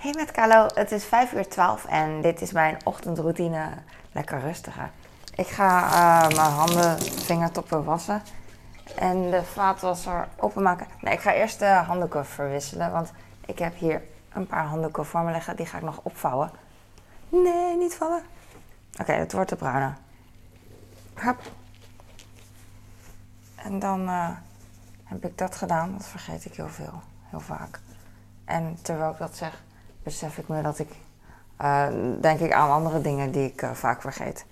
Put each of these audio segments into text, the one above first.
Hey met Carlo, het is 5 uur 12 en dit is mijn ochtendroutine. Lekker rustiger. Ik ga uh, mijn handen, vingertoppen wassen en de vaatwasser openmaken. Nee, ik ga eerst de handdoeken verwisselen, want ik heb hier een paar handdoeken voor me liggen. Die ga ik nog opvouwen. Nee, niet vallen. Oké, het wordt de bruine. Hup. En dan uh, heb ik dat gedaan. Dat vergeet ik heel veel, heel vaak. En terwijl ik dat zeg, besef ik me dat ik, uh, denk ik aan andere dingen die ik uh, vaak vergeet.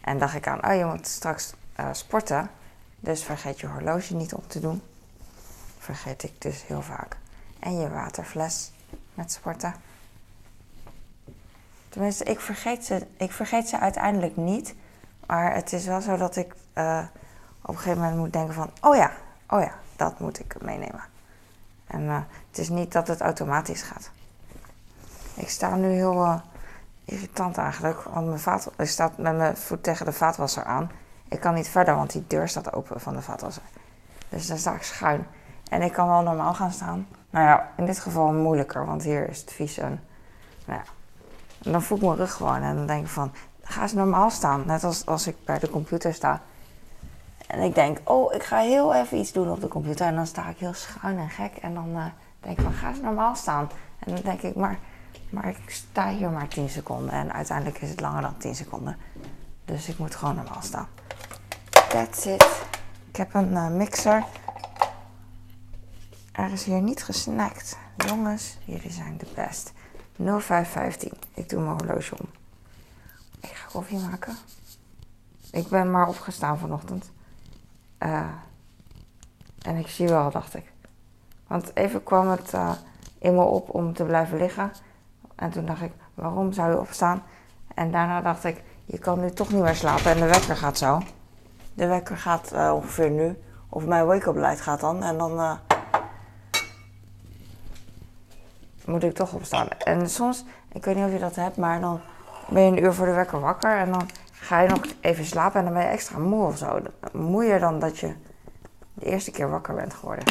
En dacht ik aan, oh je moet straks sporten, dus vergeet je horloge niet op te doen. Vergeet ik dus heel vaak. En je waterfles met sporten. Tenminste, ik vergeet ze, ik vergeet ze uiteindelijk niet. Maar het is wel zo dat ik op een gegeven moment moet denken van... Oh ja, oh ja, dat moet ik meenemen. En het is niet dat het automatisch gaat. Ik sta nu heel uh, irritant eigenlijk. Want mijn vaat, ik sta met mijn voet tegen de vaatwasser aan. Ik kan niet verder, want die deur staat open van de vaatwasser. Dus daar sta ik schuin. En ik kan wel normaal gaan staan. Nou ja, in dit geval moeilijker, want hier is het vies en... Nou ja. En dan voel ik mijn rug gewoon en dan denk ik van... Ga eens normaal staan, net als als ik bij de computer sta. En ik denk, oh, ik ga heel even iets doen op de computer. En dan sta ik heel schuin en gek. En dan uh, denk ik van, ga eens normaal staan. En dan denk ik, maar, maar ik sta hier maar 10 seconden. En uiteindelijk is het langer dan 10 seconden. Dus ik moet gewoon normaal staan. That's it. Ik heb een uh, mixer. Er is hier niet gesnackt. Jongens, jullie zijn de best. 0515. Ik doe mijn horloge om. Ik ga koffie maken. Ik ben maar opgestaan vanochtend. Uh, en ik zie wel, dacht ik. Want even kwam het uh, in me op om te blijven liggen. En toen dacht ik, waarom zou je opstaan? En daarna dacht ik, je kan nu toch niet meer slapen en de wekker gaat zo. De wekker gaat uh, ongeveer nu. Of mijn wake-up light gaat dan. En dan moet ik toch opstaan. En soms, ik weet niet of je dat hebt, maar dan ben je een uur voor de wekker wakker. En dan ga je nog even slapen en dan ben je extra moe of zo. Moeier dan dat je de eerste keer wakker bent geworden.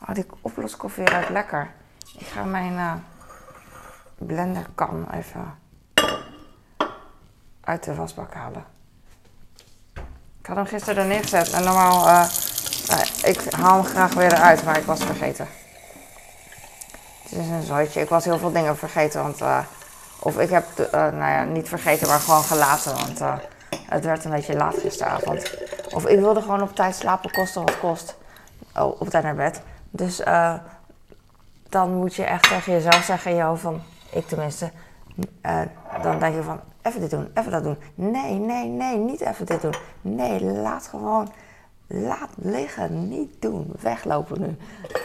Oh, die oploskoffie ruikt lekker. Ik ga mijn uh, blenderkan even uit de wasbak halen. Ik had hem gisteren er neergezet en normaal, uh, ik haal hem graag weer eruit, maar ik was vergeten. Het is een zooitje. Ik was heel veel dingen vergeten, want... Uh, of ik heb, uh, nou ja, niet vergeten, maar gewoon gelaten, want het werd een beetje laat gisteravond. Of ik wilde gewoon op tijd slapen, kosten wat kost. Oh, op tijd naar bed. Dus dan moet je echt tegen jezelf zeggen, hoofd van, ik tenminste, dan denk je van, even dit doen, even dat doen. Nee, nee, nee, niet even dit doen. Nee, laat gewoon laat liggen, niet doen, weglopen nu.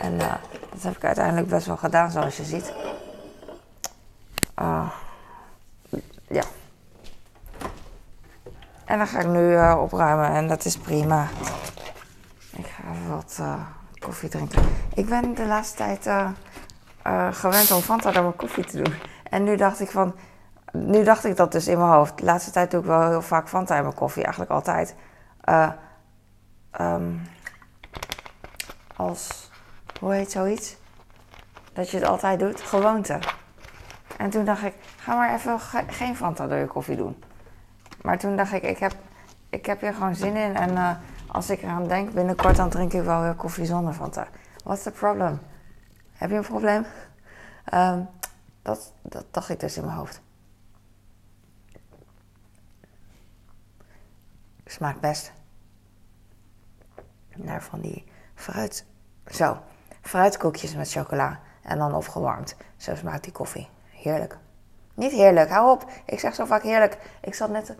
En uh, dat heb ik uiteindelijk best wel gedaan, zoals je ziet. Uh, ja. En dan ga ik nu uh, opruimen en dat is prima. Ik ga even wat koffie drinken. Ik ben de laatste tijd gewend om Fanta door mijn koffie te doen. En nu dacht ik van, nu dacht ik dat dus in mijn hoofd. De laatste tijd doe ik wel heel vaak Fanta in mijn koffie, eigenlijk altijd. Um, als, hoe heet zoiets? Dat je het altijd doet, gewoonte. En toen dacht ik, ga maar even ge geen Fanta door je koffie doen. Maar toen dacht ik, ik heb, ik heb hier gewoon zin in. En uh, als ik eraan denk, binnenkort dan drink ik wel weer koffie zonder Fanta. What's the problem? Heb je een probleem? Um, dat, dat dacht ik dus in mijn hoofd. Smaakt best naar van die fruit. Zo, fruitkoekjes met chocola en dan opgewarmd. Zo smaakt die koffie. Heerlijk. Niet heerlijk, hou op. Ik zeg zo vaak heerlijk. Ik zat net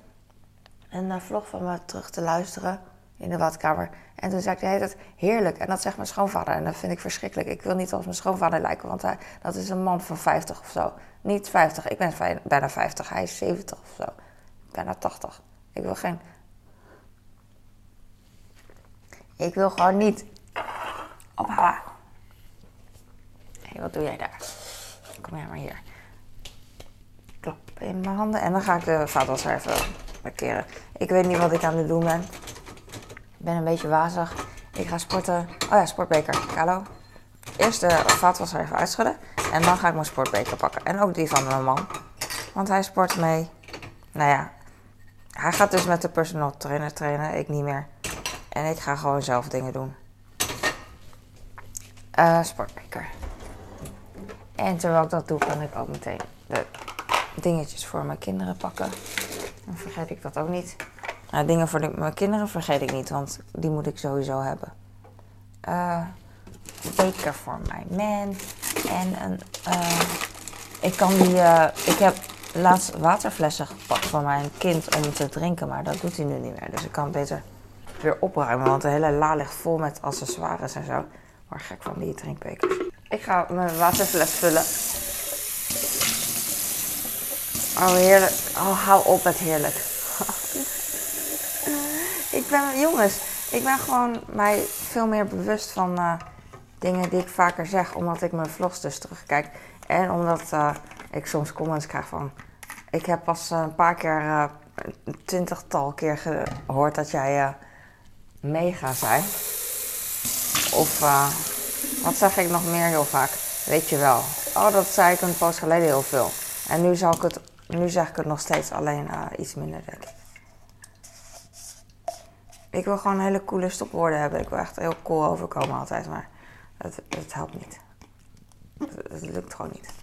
een uh, vlog van me terug te luisteren in de badkamer. En toen zei ik tijd heerlijk. En dat zegt mijn schoonvader. En dat vind ik verschrikkelijk. Ik wil niet als mijn schoonvader lijken, want hij, dat is een man van 50 of zo. Niet 50, ik ben bijna 50. Hij is 70 of zo. Bijna 80. Ik wil geen ik wil gewoon niet ophouden. Hé, wat doe jij daar? Kom jij maar hier. Klap in mijn handen en dan ga ik de vaatwasser even markeren. Ik weet niet wat ik aan het doen ben. Ben een beetje wazig. Ik ga sporten. Oh ja, sportbeker. Hallo. Eerst de vaatwasser even uitschudden. En dan ga ik mijn sportbeker pakken. En ook die van mijn man. Want hij sport mee. Nou ja, hij gaat dus met de personal trainer trainen. Ik niet meer. En ik ga gewoon zelf dingen doen. Uh, sportbeker. En terwijl ik dat doe, kan ik ook meteen de dingetjes voor mijn kinderen pakken. Dan vergeet ik dat ook niet. Nou, dingen voor mijn kinderen vergeet ik niet, want die moet ik sowieso hebben. Uh, beker voor mijn man. En een. Uh, ik kan die. Uh, ik heb laatst waterflessen gepakt voor mijn kind om te drinken, maar dat doet hij nu niet meer. Dus ik kan het beter weer opruimen, want de hele la ligt vol met accessoires en zo. Maar gek van die drinkbekers. Ik ga mijn waterfles vullen. Oh, heerlijk. Oh, hou op met heerlijk. Ben, jongens, ik ben gewoon mij veel meer bewust van uh, dingen die ik vaker zeg, omdat ik mijn vlogs dus terugkijk. En omdat uh, ik soms comments krijg van. Ik heb pas een paar keer, een twintigtal keer gehoord dat jij mega zei. Of wat zeg ik nog meer heel vaak? Weet je wel. Oh, dat zei ik een post geleden heel veel. En nu, zal ik het, nu zeg ik het nog steeds alleen iets minder, denk ik. Ik wil gewoon hele coole stopwoorden hebben. Ik wil echt heel cool overkomen altijd, maar het, helpt niet. Het, lukt gewoon niet.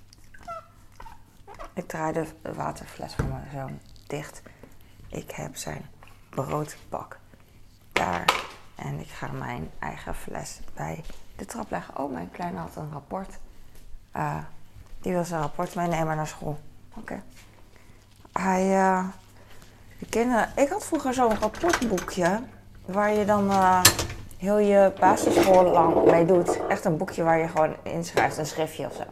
Ik draai de waterfles van mijn zoon dicht. Ik heb zijn broodbak daar. En ik ga mijn eigen fles bij de trap leggen. Oh, mijn kleine had een rapport. Uh, die wil zijn rapport meenemen naar school. Oké. Hij, uh, de kinderen... Ik had vroeger zo'n rapportboekje waar je dan uh, heel je basisschool lang mee doet. Echt een boekje waar je gewoon inschrijft, een schriftje of zo.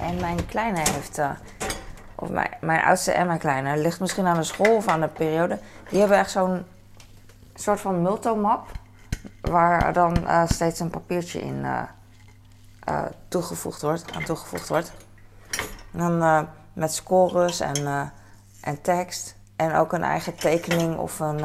En mijn kleine heeft, uh, of mijn, oudste en mijn kleine, ligt misschien aan de school of aan de periode. Die hebben echt zo'n soort van multomap, waar dan uh, steeds een papiertje in toegevoegd wordt, aan toegevoegd wordt. Dan met scores en, en tekst. En ook een eigen tekening of een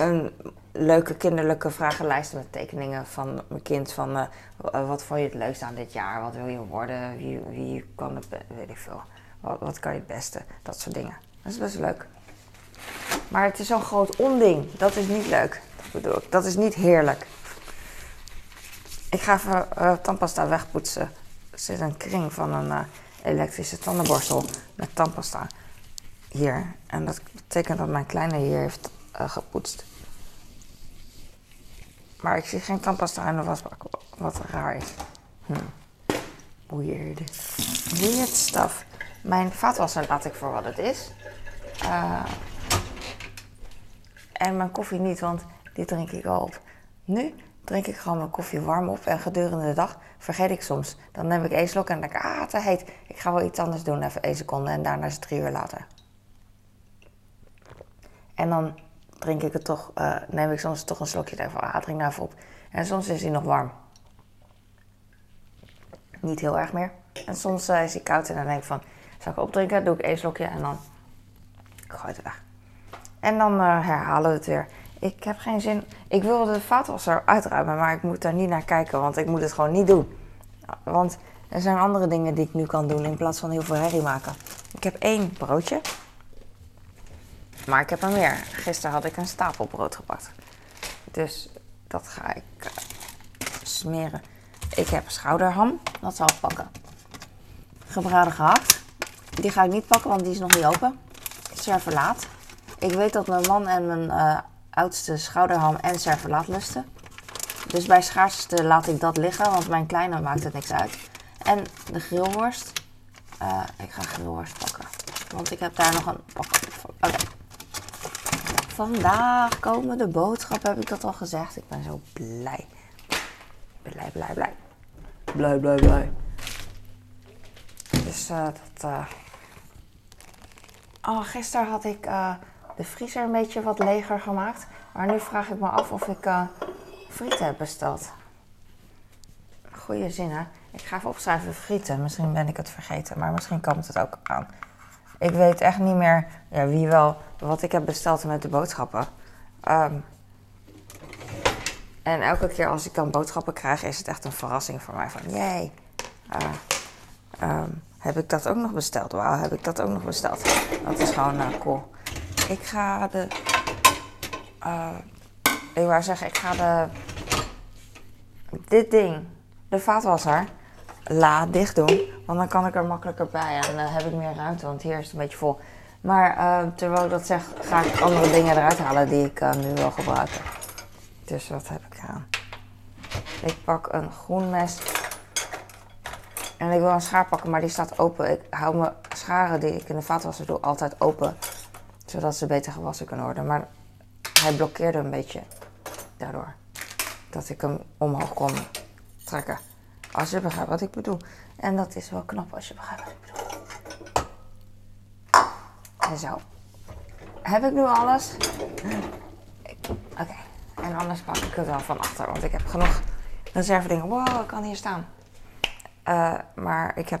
een leuke kinderlijke vragenlijst met tekeningen van mijn kind. Van uh, wat vond je het leukst aan dit jaar? Wat wil je worden? Wie, wie kan het, weet ik veel. Wat, wat kan je het beste? Dat soort dingen. Dat is best leuk. Maar het is zo'n groot onding. Dat is niet leuk. Dat bedoel ik. Dat is niet heerlijk. Ik ga even uh, tandpasta wegpoetsen. Er zit een kring van een elektrische tandenborstel met tandpasta hier. En dat betekent dat mijn kleine hier heeft gepoetst. Maar ik zie geen tandpasta in de wasbak, wat raar is. Hm. Weird. Weird stuff. Mijn vaatwasser laat ik voor wat het is. Uh, en mijn koffie niet, want die drink ik al op. Nu drink ik gewoon mijn koffie warm op en gedurende de dag vergeet ik soms. Dan neem ik één slok en denk ik, ah, te heet. Ik ga wel iets anders doen, even één seconde en daarna is het drie uur later. En dan drink ik het toch, uh, neem ik soms toch een slokje van, ah, drink even op. En soms is hij nog warm. Niet heel erg meer. En soms uh, is hij koud en dan denk ik van, zal ik opdrinken? Doe ik één slokje en dan gooi het weg. En dan uh, herhalen we het weer. Ik heb geen zin. Ik wil de vaatwasser uitruimen, maar ik moet daar niet naar kijken, want ik moet het gewoon niet doen. Want er zijn andere dingen die ik nu kan doen in plaats van heel veel herrie maken. Ik heb één broodje. Maar ik heb er meer. Gisteren had ik een stapel brood gepakt. Dus dat ga ik uh, smeren. Ik heb schouderham. Dat zal ik pakken. Gebraden gehakt. Die ga ik niet pakken, want die is nog niet open. Servelaat. Ik weet dat mijn man en mijn uh, oudste schouderham en servelaat lusten. Dus bij schaarste laat ik dat liggen, want mijn kleine maakt het niks uit. En de grillworst. Uh, ik ga grillworst pakken. Want ik heb daar nog een pak. Oké. Vandaag komen de boodschappen, heb ik dat al gezegd? Ik ben zo blij. Blij, blij, blij. Blij, blij, blij. Dus uh, dat. Uh... Oh, gisteren had ik uh, de vriezer een beetje wat leger gemaakt. Maar nu vraag ik me af of ik frieten heb besteld. Goeie zin, hè? Ik ga even opschrijven frieten. Misschien ben ik het vergeten, maar misschien komt het ook aan. Ik weet echt niet meer ja, wie wel wat ik heb besteld met de boodschappen. Um, En elke keer als ik dan boodschappen krijg, is het echt een verrassing voor mij. Van, jee, uh, ehm, heb ik dat ook nog besteld? Wauw, heb ik dat ook nog besteld? Dat is gewoon uh, cool. Ik ga de... Uh, ik wou zeggen, ik ga de... Dit ding, de vaatwasser, la dicht doen. Want dan kan ik er makkelijker bij en dan heb ik meer ruimte, want hier is het een beetje vol. Maar terwijl ik dat zeg, ga ik andere dingen eruit halen die ik nu wil gebruiken. Dus wat heb ik aan? Ik pak een groen mes. En ik wil een schaar pakken, maar die staat open. Ik hou mijn scharen die ik in de vaatwasser doe altijd open. Zodat ze beter gewassen kunnen worden. Maar hij blokkeerde een beetje daardoor. Dat ik hem omhoog kon trekken. Als je begrijpt wat ik bedoel. En dat is wel knap als je begrijpt wat ik bedoel. En zo. Heb ik nu alles? Oké. En anders pak ik het wel van achter. Want ik heb genoeg reserve dingen. Wow, ik kan hier staan. Uh, maar ik heb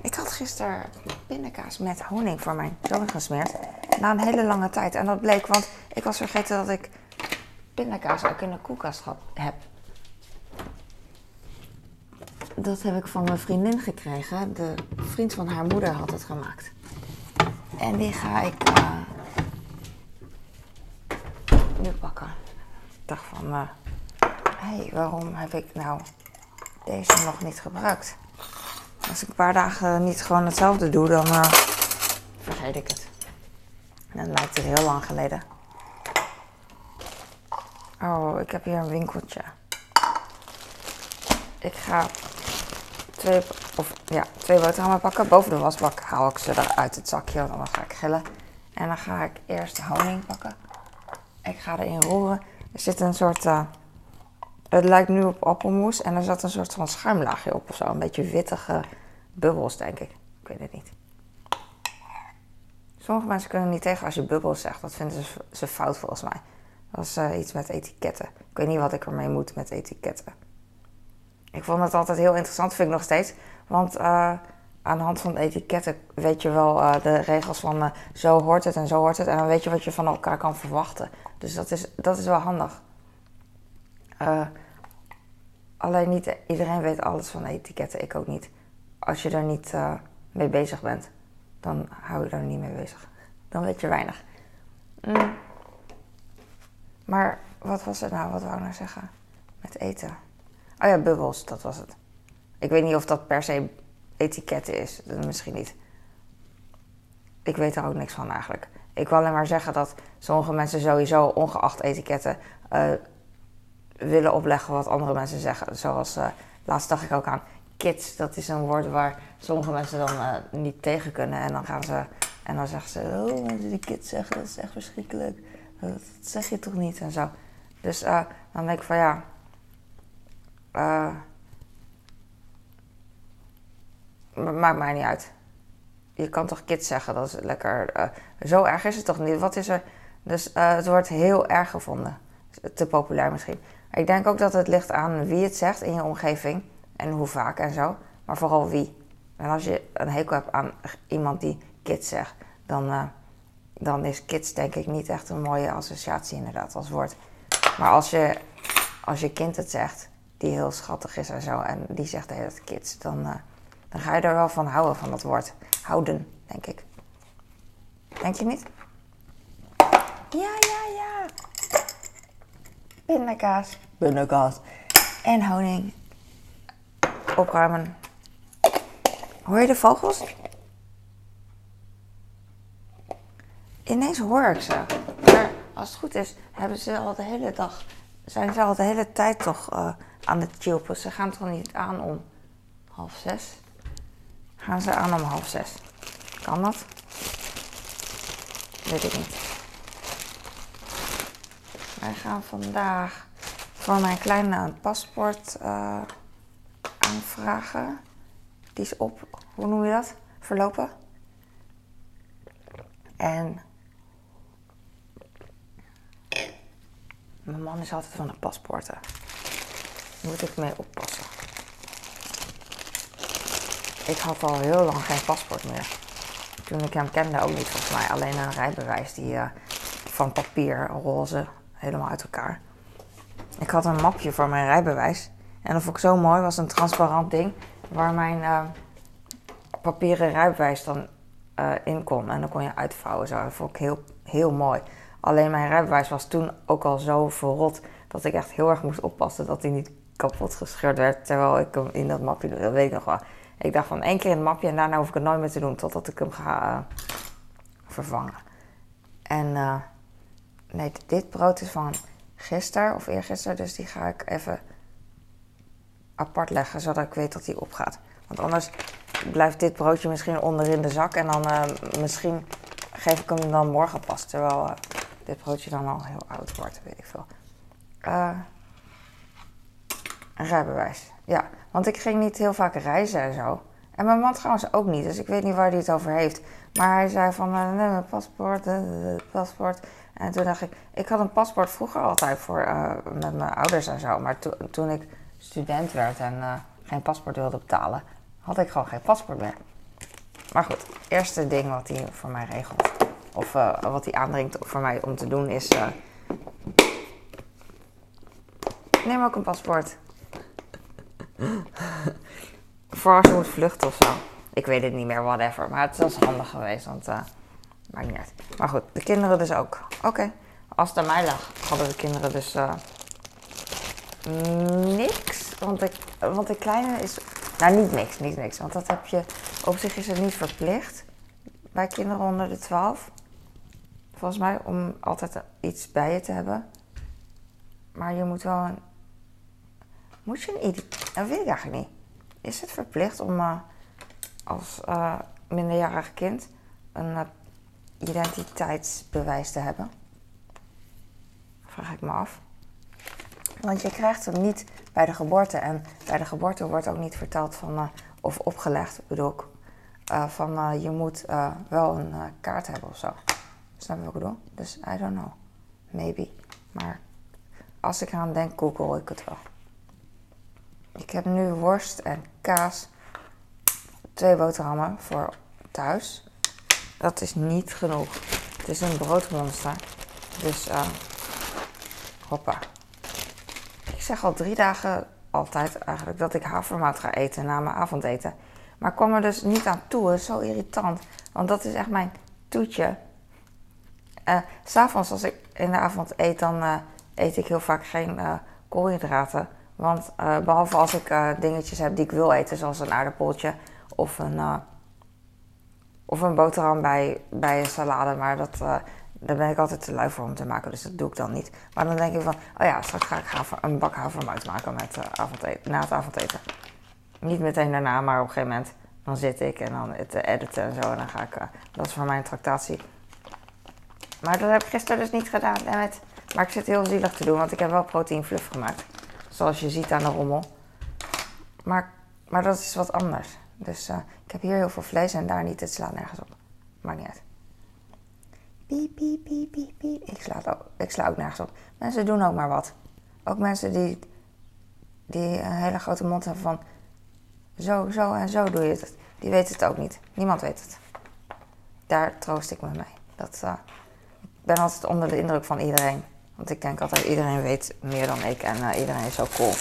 Ik had gisteren pindakaas met honing voor mijn zoon gesmeerd. Na een hele lange tijd. En dat bleek, want ik was vergeten dat ik pindakaas ook in de koelkast heb. Dat heb ik van mijn vriendin gekregen. De vriend van haar moeder had het gemaakt. En die ga ik uh, nu pakken. Ik dacht van, hé, uh, hey, waarom heb ik nou deze nog niet gebruikt? Als ik een paar dagen niet gewoon hetzelfde doe, dan uh, vergeet ik het. En dan lijkt het heel lang geleden. Oh, ik heb hier een winkeltje. Ik ga twee, of, ja, twee boterhammen pakken. Boven de wasbak haal ik ze uit het zakje, want dan ga ik gillen. En dan ga ik eerst honing pakken. Ik ga erin roeren. Er zit een soort. Uh, het lijkt nu op appelmoes en er zat een soort van schuimlaagje op of zo. Een beetje wittige bubbels, denk ik. Ik weet het niet. Sommige mensen kunnen niet tegen als je bubbels zegt. Dat vinden ze, ze fout volgens mij. Dat is uh, iets met etiketten. Ik weet niet wat ik ermee moet met etiketten. Ik vond het altijd heel interessant, vind ik nog steeds. Want uh, aan de hand van etiketten weet je wel uh, de regels van uh, zo hoort het en zo hoort het. En dan weet je wat je van elkaar kan verwachten. Dus dat is, dat is wel handig. Alleen niet iedereen weet alles van etiketten, ik ook niet. Als je er niet mee bezig bent, dan hou je er niet mee bezig. Dan weet je weinig. Mm. Maar wat was het nou? Wat wou ik nou zeggen? Met eten. Oh ja, bubbels, dat was het. Ik weet niet of dat per se etiketten is. Misschien niet. Ik weet er ook niks van eigenlijk. Ik wil alleen maar zeggen dat sommige mensen sowieso, ongeacht etiketten, uh, willen opleggen wat andere mensen zeggen. Zoals uh, laatst dacht ik ook aan kids. Dat is een woord waar sommige mensen dan uh, niet tegen kunnen. En dan gaan ze en dan zeggen ze: Oh, mensen die kids zeggen, dat is echt verschrikkelijk. Dat zeg je toch niet en zo. Dus dan denk ik van ja. Maakt mij niet uit. Je kan toch kids zeggen, dat is lekker. Uh, zo erg is het toch niet? Wat is er? Dus uh, het wordt heel erg gevonden. Te populair misschien. Ik denk ook dat het ligt aan wie het zegt in je omgeving. En hoe vaak en zo. Maar vooral wie. En als je een hekel hebt aan iemand die kids zegt, dan, uh, dan is kids denk ik niet echt een mooie associatie inderdaad als woord. Maar als je, als je kind het zegt, die heel schattig is en zo, en die zegt de hele tijd kids, dan dan ga je er wel van houden, van dat woord. Houden, denk ik. Denk je niet? Ja, ja, ja. Pindakaas. Pindakaas. En honing. Opruimen. Hoor je de vogels? Ineens hoor ik ze. Maar als het goed is, hebben ze al de hele dag, zijn ze al de hele tijd toch uh, aan het chilpen. Ze gaan toch niet aan om half zes? gaan ze aan om half zes. Kan dat? Weet ik niet. Wij gaan vandaag voor mijn kleine een paspoort uh, aanvragen. Die is op, hoe noem je dat? Verlopen. En mijn man is altijd van de paspoorten. Daar moet ik mee oppassen. Ik had al heel lang geen paspoort meer. Toen ik hem kende ook niet volgens mij. Alleen een rijbewijs die uh, van papier, roze. helemaal uit elkaar. Ik had een mapje voor mijn rijbewijs. En dat vond ik zo mooi. was een transparant ding waar mijn uh, papieren rijbewijs dan uh, in kon. En dan kon je uitvouwen. Zo. Dat vond ik heel, heel mooi. Alleen mijn rijbewijs was toen ook al zo verrot dat ik echt heel erg moest oppassen dat hij niet kapot gescheurd werd terwijl ik hem in dat mapje. Dat weet ik nog wel. Ik dacht van één keer in het mapje en daarna hoef ik het nooit meer te doen totdat ik hem ga uh, vervangen. En uh, nee, dit brood is van gisteren of eergisteren, dus die ga ik even apart leggen zodat ik weet dat hij opgaat. Want anders blijft dit broodje misschien onder in de zak en dan uh, misschien geef ik hem dan morgen pas. Terwijl dit broodje dan al heel oud wordt, weet ik veel. een rijbewijs. Ja, want ik ging niet heel vaak reizen en zo. En mijn man trouwens ook niet, dus ik weet niet waar hij het over heeft. Maar hij zei van, uh, nee, mijn paspoort, uh, paspoort. En toen dacht ik, ik had een paspoort vroeger altijd voor, uh, met mijn ouders en zo. Maar to toen ik student werd en geen paspoort wilde betalen, had ik gewoon geen paspoort meer. Maar goed, eerste ding wat hij voor mij regelt, of wat hij aandringt voor mij om te doen, is... neem ook een paspoort. Voor als je moet vluchten of zo. Ik weet het niet meer, whatever. Maar het was handig geweest, want uh, maakt niet uit. Maar goed, de kinderen dus ook. Oké, als het aan mij lag, hadden de kinderen dus niks. Want de, want de kleine is... Nou, niet niks, niet niks. Want dat heb je... Op zich is het niet verplicht bij kinderen onder de 12. Volgens mij, om altijd iets bij je te hebben. Maar je moet wel een... Moet je een... Dat weet ik eigenlijk niet. Is het verplicht om uh, als uh, minderjarig kind een uh, identiteitsbewijs te hebben? Vraag ik me af. Want je krijgt hem niet bij de geboorte. En bij de geboorte wordt ook niet verteld van, of opgelegd, bedoel ik, van je moet wel een kaart hebben of zo. Snap wat ik bedoel? Dus I don't know. Maybe. Maar als ik eraan denk, google ik het wel. Ik heb nu worst en kaas. Twee boterhammen voor thuis. Dat is niet genoeg. Het is een broodmonster. Dus uh, hoppa. Ik zeg al drie dagen altijd eigenlijk dat ik havermout ga eten na mijn avondeten. Maar kwam er dus niet aan toe. Het is zo irritant. Want dat is echt mijn toetje. Uh, S'avonds als ik in de avond eet, dan uh, eet ik heel vaak geen uh, koolhydraten. Want behalve als ik dingetjes heb die ik wil eten, zoals een aardappeltje of een, of een boterham bij, bij een salade. Maar dat, daar ben ik altijd te lui voor om te maken, dus dat doe ik dan niet. Maar dan denk ik van, oh ja, straks ga ik een bak havermout maken met, avondeten, na het avondeten. Niet meteen daarna, maar op een gegeven moment dan zit ik en dan het editen en zo. En dan ga ik, dat is voor mij een tractatie. Maar dat heb ik gisteren dus niet gedaan. Met, maar ik zit heel zielig te doen, want ik heb wel protein fluff gemaakt. Zoals je ziet aan de rommel. Maar, maar dat is wat anders. Dus uh, ik heb hier heel veel vlees en daar niet. Het slaat nergens op. Maakt niet uit. Piep, piep, piep, piep. Ik sla, ook, ik sla ook nergens op. Mensen doen ook maar wat. Ook mensen die, die een hele grote mond hebben van... Zo, zo en zo doe je het. Die weten het ook niet. Niemand weet het. Daar troost ik me mee. Dat, ik ben altijd onder de indruk van iedereen. Want ik denk altijd, iedereen weet meer dan ik en uh, iedereen is zo cool.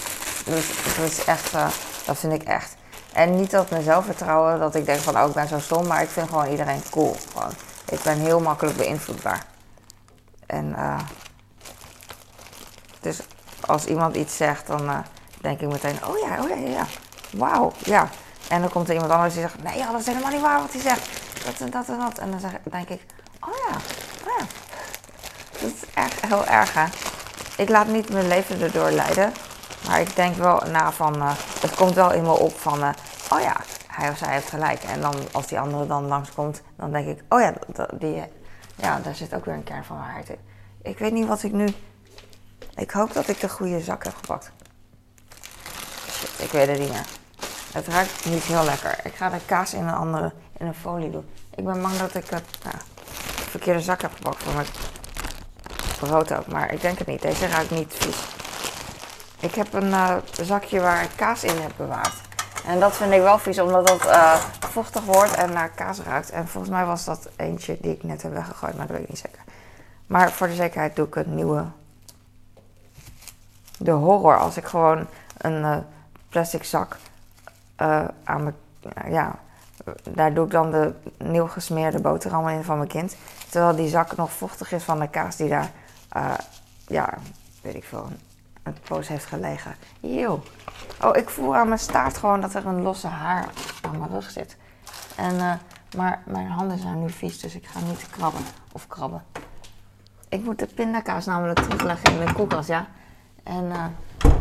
Dus dat is echt, uh, dat vind ik echt. En niet dat mijn zelfvertrouwen, dat ik denk van, oh ik ben zo stom, maar ik vind gewoon iedereen cool. Gewoon. Ik ben heel makkelijk beïnvloedbaar. En uh, dus als iemand iets zegt, dan denk ik meteen, oh ja, oh ja, ja. Wauw, ja. En dan komt er iemand anders die zegt, nee, dat is helemaal niet waar wat hij zegt. Dat en dat en dat. En dan zeg, denk ik, oh ja. Dat is echt heel erg, hè. Ik laat niet mijn leven erdoor leiden. Maar ik denk wel na van... Uh, het komt wel in me op van... Uh, oh ja, hij of zij heeft gelijk. En dan als die andere dan langskomt... Dan denk ik... Oh ja, die, ja, daar zit ook weer een kern van waarheid in. Ik weet niet wat ik nu... Ik hoop dat ik de goede zak heb gepakt. Shit, ik weet het niet meer. Het ruikt niet heel lekker. Ik ga de kaas in een andere... In een folie doen. Ik ben bang dat ik het... Nou, de verkeerde zak heb gepakt voor mijn brood ook, maar ik denk het niet. Deze ruikt niet vies. Ik heb een uh, zakje waar ik kaas in heb bewaard. En dat vind ik wel vies, omdat dat uh, vochtig wordt en naar kaas ruikt. En volgens mij was dat eentje die ik net heb weggegooid, maar dat weet ik niet zeker. Maar voor de zekerheid doe ik een nieuwe de horror als ik gewoon een plastic zak aan mijn. ja, daar doe ik dan de nieuw gesmeerde boterhammen in van mijn kind. Terwijl die zak nog vochtig is van de kaas die daar, uh, ja, weet ik veel, een poos heeft gelegen. Eeuw. Oh, ik voel aan mijn staart gewoon dat er een losse haar aan mijn rug zit. En, uh, maar mijn handen zijn nu vies, dus ik ga niet krabben of krabben. Ik moet de pindakaas namelijk terugleggen in de koelkast, ja. En uh,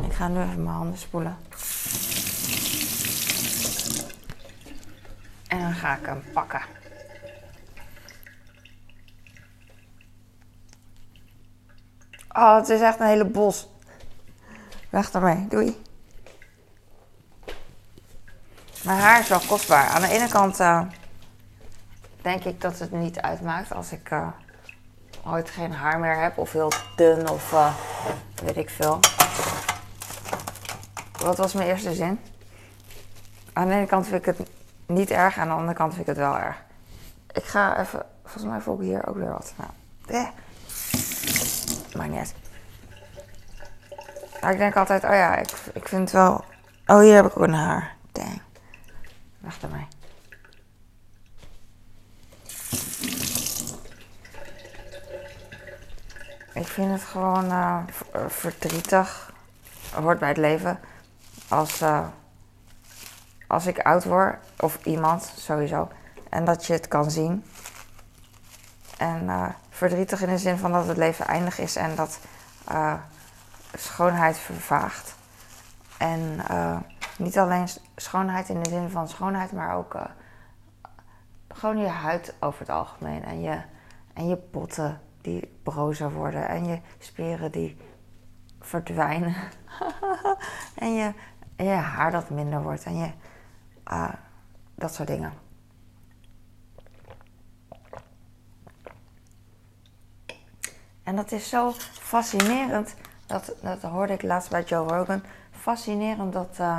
ik ga nu even mijn handen spoelen. En dan ga ik hem pakken. Oh, het is echt een hele bos. Weg ermee, doei. Mijn haar is wel kostbaar. Aan de ene kant uh, denk ik dat het niet uitmaakt als ik uh, ooit geen haar meer heb of heel dun of uh, weet ik veel. Wat was mijn eerste zin? Aan de ene kant vind ik het niet erg, aan de andere kant vind ik het wel erg. Ik ga even, volgens mij voel hier ook weer wat. Nou, eh. Maar niet Maar ik denk altijd, oh ja, ik, ik vind het wel. Oh, hier heb ik ook een haar. Dang. Wacht erbij. Ik vind het gewoon uh, verdrietig. Hoort bij het leven. Als, uh, als ik oud word, of iemand sowieso, en dat je het kan zien. En uh, verdrietig in de zin van dat het leven eindig is en dat uh, schoonheid vervaagt. En uh, niet alleen schoonheid in de zin van schoonheid, maar ook gewoon je huid over het algemeen. En je, en je botten die brozer worden en je spieren die verdwijnen. en, je, je haar dat minder wordt en je, dat soort dingen. En dat is zo fascinerend. Dat, dat hoorde ik laatst bij Joe Rogan. Fascinerend dat uh,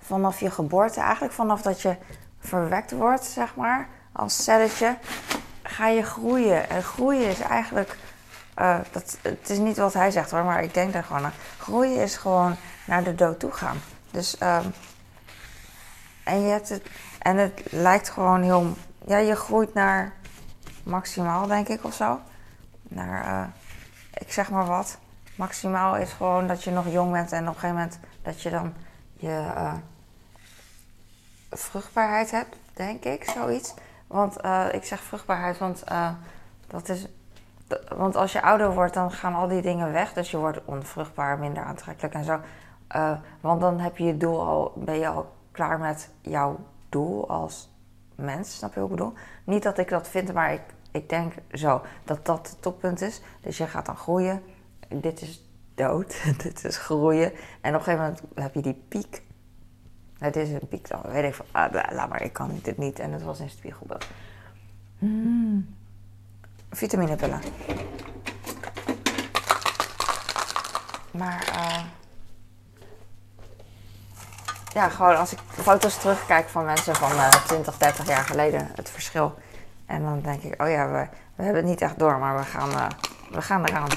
vanaf je geboorte, eigenlijk vanaf dat je verwekt wordt, zeg maar, als celletje, ga je groeien. En groeien is eigenlijk. Uh, dat, het is niet wat hij zegt hoor, maar ik denk daar gewoon aan. Groeien is gewoon naar de dood toe gaan. Dus. Um, en, je hebt het, en het lijkt gewoon heel. Ja, je groeit naar maximaal, denk ik, of zo naar, uh, ik zeg maar wat. Maximaal is gewoon dat je nog jong bent en op een gegeven moment dat je dan je uh, vruchtbaarheid hebt, denk ik, zoiets. Want uh, ik zeg vruchtbaarheid, want dat is. Want als je ouder wordt, dan gaan al die dingen weg. Dus je wordt onvruchtbaar, minder aantrekkelijk en zo. want dan heb je je doel al, ben je al klaar met jouw doel als mens. Snap je wat ik bedoel? Niet dat ik dat vind, maar ik ik denk zo dat dat het toppunt is. Dus je gaat dan groeien. Dit is dood. Dit is groeien. En op een gegeven moment heb je die piek. Het is een piek dan. Weet ik van, ah, laat maar, ik kan dit niet. En het was een spiegelbeeld. Mm. Vitaminepillen. Maar uh, ja, gewoon als ik foto's terugkijk van mensen van uh, 20, 30 jaar geleden, het verschil en dan denk ik, oh ja, we, we hebben het niet echt door, maar we gaan, uh, we gaan eraan.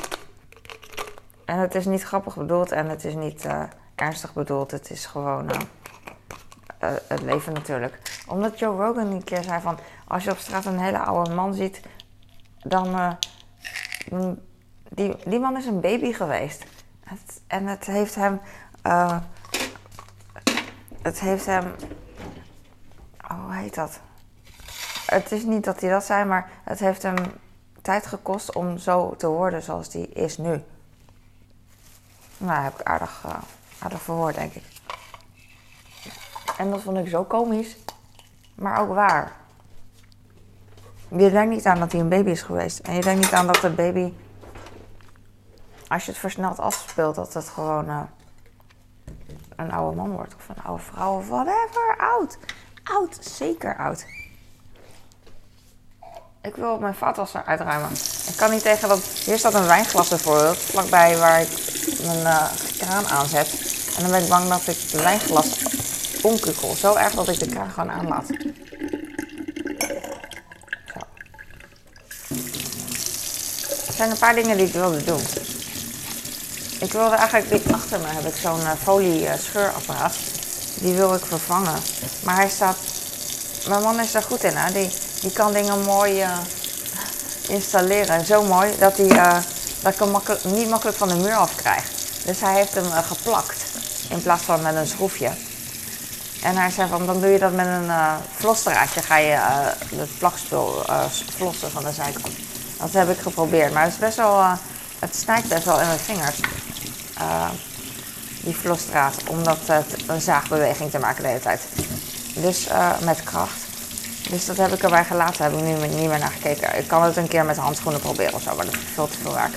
En het is niet grappig bedoeld en het is niet uh, ernstig bedoeld. Het is gewoon uh, het leven natuurlijk. Omdat Joe Rogan een keer zei van... als je op straat een hele oude man ziet... dan... die, die man is een baby geweest. En het heeft hem... het heeft hem... Oh, hoe heet dat? Het is niet dat hij dat zei, maar het heeft hem tijd gekost om zo te worden zoals hij is nu. Nou, heb ik aardig, uh, aardig verwoord, denk ik. En dat vond ik zo komisch, maar ook waar. Je denkt niet aan dat hij een baby is geweest. En je denkt niet aan dat de baby, als je het versneld afspeelt, dat het gewoon uh, een oude man wordt. Of een oude vrouw of whatever. Oud. Oud, zeker oud. Ik wil mijn vaatwasser uitruimen. Ik kan niet tegen dat... Hier staat een wijnglas bijvoorbeeld, vlakbij waar ik mijn uh, kraan aanzet. En dan ben ik bang dat ik de wijnglas omkukkel. Zo erg dat ik de kraan gewoon aanlaat. Zo. Er zijn een paar dingen die ik wilde doen. ik wilde eigenlijk achter me heb ik zo'n uh, folie uh, scheurapparaat. Die wil ik vervangen. Maar hij staat. Mijn man is daar goed in, hè? Die, die kan dingen mooi uh, installeren. Zo mooi dat, die, dat ik hem niet makkelijk van de muur af krijg. Dus hij heeft hem geplakt in plaats van met een schroefje. En hij zei van, dan doe je dat met een vlosdraadje, ga je het plakspul flossen van de zijkant. Dat heb ik geprobeerd, maar het is het snijdt best wel in mijn vingers. die vlosdraad, omdat het een zaagbeweging te maken de hele tijd. Dus met kracht. Dus dat heb ik erbij gelaten, heb ik nu niet meer naar gekeken. Ik kan het een keer met handschoenen proberen of zo, maar dat is veel te veel werk.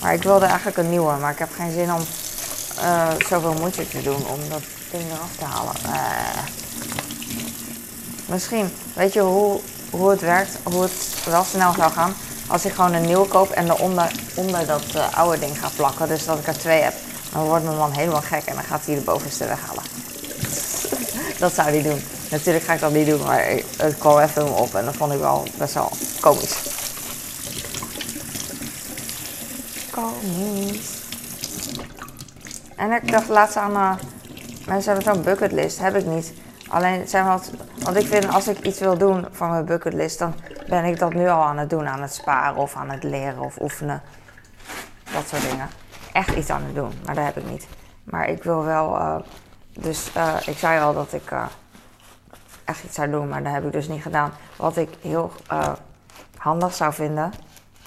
Maar ik wilde eigenlijk een nieuwe, maar ik heb geen zin om zoveel moeite te doen om dat ding eraf te halen. Uh, misschien, weet je hoe, hoe het werkt, hoe het wel snel zou gaan als ik gewoon een nieuwe koop en eronder onder dat uh, oude ding ga plakken. Dus dat ik er twee heb. Dan wordt mijn man helemaal gek en dan gaat hij de bovenste weghalen. dat zou hij doen. Natuurlijk ga ik dat niet doen, maar het kwam even op en dat vond ik wel best wel komisch. Komisch. En ik dacht laatst aan uh, Mensen hebben zo'n bucketlist, heb ik niet. Alleen zijn wat, want ik vind als ik iets wil doen van mijn bucketlist, dan ben ik dat nu al aan het doen, aan het sparen of aan het leren of oefenen. Dat soort dingen. Echt iets aan het doen, maar dat heb ik niet. Maar ik wil wel, uh, dus uh, ik zei al dat ik echt iets zou doen, maar dat heb ik dus niet gedaan. Wat ik heel handig zou vinden,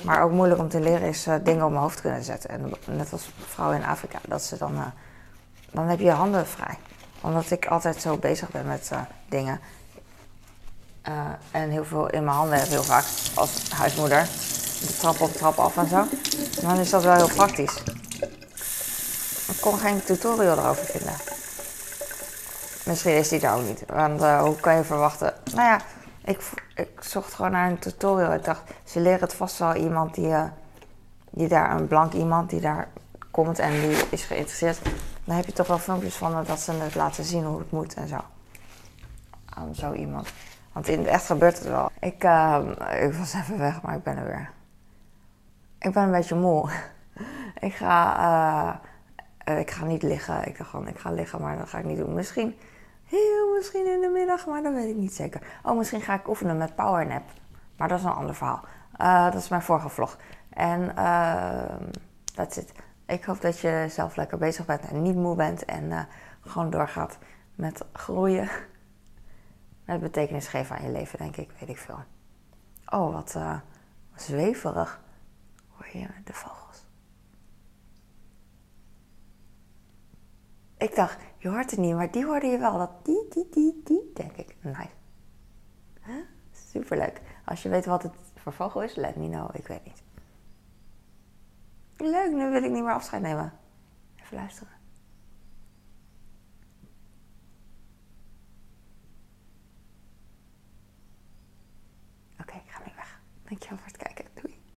maar ook moeilijk om te leren, is dingen op mijn hoofd kunnen zetten. En net als vrouwen in Afrika, dat ze dan dan heb je je handen vrij. Omdat ik altijd zo bezig ben met dingen. En heel veel in mijn handen heb, heel vaak als huismoeder. De trap op, trap af en zo. Dan is dat wel heel praktisch. Ik kon geen tutorial erover vinden. Misschien is die er ook niet. Want uh, hoe kan je verwachten? Nou ja, ik, ik zocht gewoon naar een tutorial. Ik dacht, ze leren het vast wel iemand die, die daar, een blank iemand die daar komt en die is geïnteresseerd dan heb je toch wel filmpjes van dat ze het laten zien hoe het moet en zo. Aan zo iemand. Want in het echt gebeurt het wel. Ik, uh, ik was even weg, maar ik ben er weer. Ik ben een beetje moe. ik ga, uh, ik ga niet liggen. Ik dacht gewoon, ik ga liggen, maar dat ga ik niet doen. Misschien, heel misschien in de middag, maar dat weet ik niet zeker. Oh, misschien ga ik oefenen met powernap. Maar dat is een ander verhaal. Uh, dat is mijn vorige vlog. En dat zit. Ik hoop dat je zelf lekker bezig bent en niet moe bent en uh, gewoon doorgaat met groeien. Met betekenis geven aan je leven, denk ik, weet ik veel. Oh, wat zweverig. Hoor je de vogels? Ik dacht, je hoort het niet, maar die hoorde je wel. Dat die, die, die, die, denk ik. Nice. Huh? Superleuk. Als je weet wat het voor vogel is, let me know. Ik weet niet. Leuk, nu wil ik niet meer afscheid nemen. Even luisteren. Oké, ik ga nu weg. Dankjewel voor het kijken.